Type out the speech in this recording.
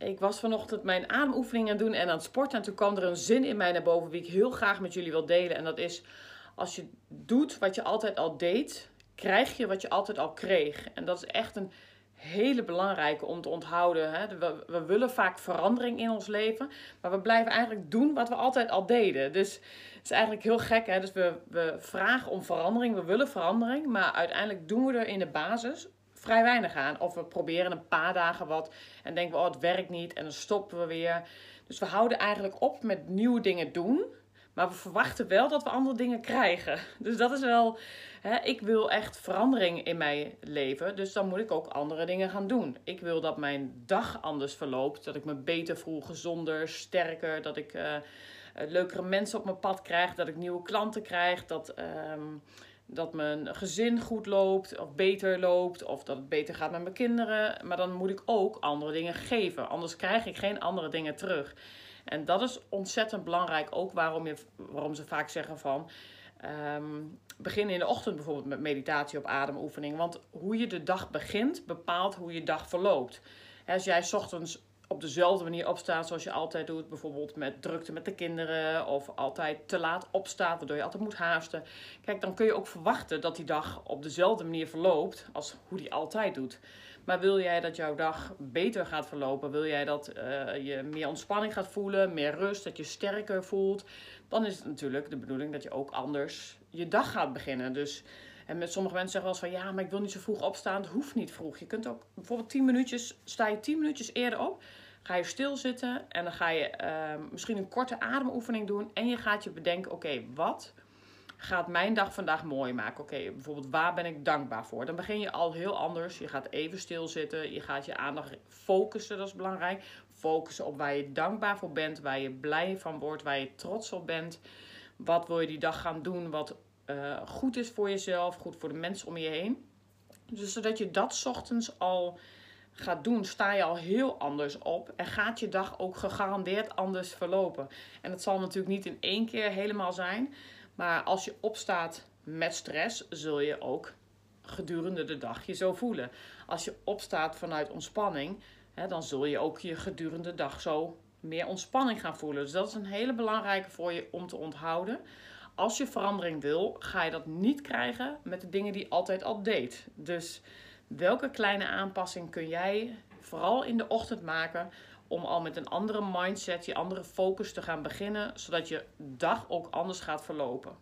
ik was vanochtend mijn ademoefening aan het doen en aan het sporten. En toen kwam er een zin in mij naar boven die ik heel graag met jullie wil delen. En dat is, als je doet wat je altijd al deed, krijg je wat je altijd al kreeg. En dat is echt een hele belangrijke om te onthouden. Hè? We, we, willen vaak verandering in ons leven, maar we blijven eigenlijk doen wat we altijd al deden. Dus het is eigenlijk heel gek. Hè? Dus we, we vragen om verandering, we willen verandering, maar uiteindelijk doen we er in de basis vrij weinig aan. Of we proberen een paar dagen wat en denken we, oh het werkt niet en dan stoppen we weer. Dus we houden eigenlijk op met nieuwe dingen doen. Maar we verwachten wel dat we andere dingen krijgen. Dus dat is wel. Hè, ik wil echt verandering in mijn leven. Dus dan moet ik ook andere dingen gaan doen. Ik wil dat mijn dag anders verloopt. Dat ik me beter voel, gezonder, sterker. Dat ik uh, leukere mensen op mijn pad krijg. Dat ik nieuwe klanten krijg. Dat. Uh, dat mijn gezin goed loopt of beter loopt of dat het beter gaat met mijn kinderen. Maar dan moet ik ook andere dingen geven. Anders krijg ik geen andere dingen terug. En dat is ontzettend belangrijk. Ook waarom, je, waarom ze vaak zeggen van. Um, begin in de ochtend bijvoorbeeld met meditatie op ademoefening. Want hoe je de dag begint bepaalt hoe je dag verloopt. Als jij ochtends op dezelfde manier opstaat zoals je altijd doet. Bijvoorbeeld met drukte met de kinderen of altijd te laat opstaat, waardoor je altijd moet haasten. Kijk, dan kun je ook verwachten dat die dag op dezelfde manier verloopt als hoe die altijd doet. Maar wil jij dat jouw dag beter gaat verlopen, wil jij dat uh, je meer ontspanning gaat voelen, meer rust, dat je sterker voelt, dan is het natuurlijk de bedoeling dat je ook anders je dag gaat beginnen. Dus en met sommige mensen zeggen wel eens van ja, maar ik wil niet zo vroeg opstaan. Het hoeft niet vroeg. Je kunt ook bijvoorbeeld 10 minuutjes, sta je 10 minuutjes eerder op. Ga je stilzitten en dan ga je uh, misschien een korte ademoefening doen. En je gaat je bedenken, oké, wat gaat mijn dag vandaag mooi maken? Oké, bijvoorbeeld waar ben ik dankbaar voor? Dan begin je al heel anders. Je gaat even stilzitten. Je gaat je aandacht focussen, dat is belangrijk. Focussen op waar je dankbaar voor bent, waar je blij van wordt, waar je trots op bent. Wat wil je die dag gaan doen wat uh, goed is voor jezelf, goed voor de mensen om je heen. Dus zodat je dat ochtends al gaat doen, sta je al heel anders op en gaat je dag ook gegarandeerd anders verlopen. En dat zal natuurlijk niet in één keer helemaal zijn, maar als je opstaat met stress, zul je ook gedurende de dag je zo voelen. Als je opstaat vanuit ontspanning, hè, dan zul je ook je gedurende de dag zo meer ontspanning gaan voelen. Dus dat is een hele belangrijke voor je om te onthouden als je verandering wil, ga je dat niet krijgen met de dingen die je altijd al deed. Dus welke kleine aanpassing kun jij vooral in de ochtend maken om al met een andere mindset, je andere focus te gaan beginnen, zodat je dag ook anders gaat verlopen?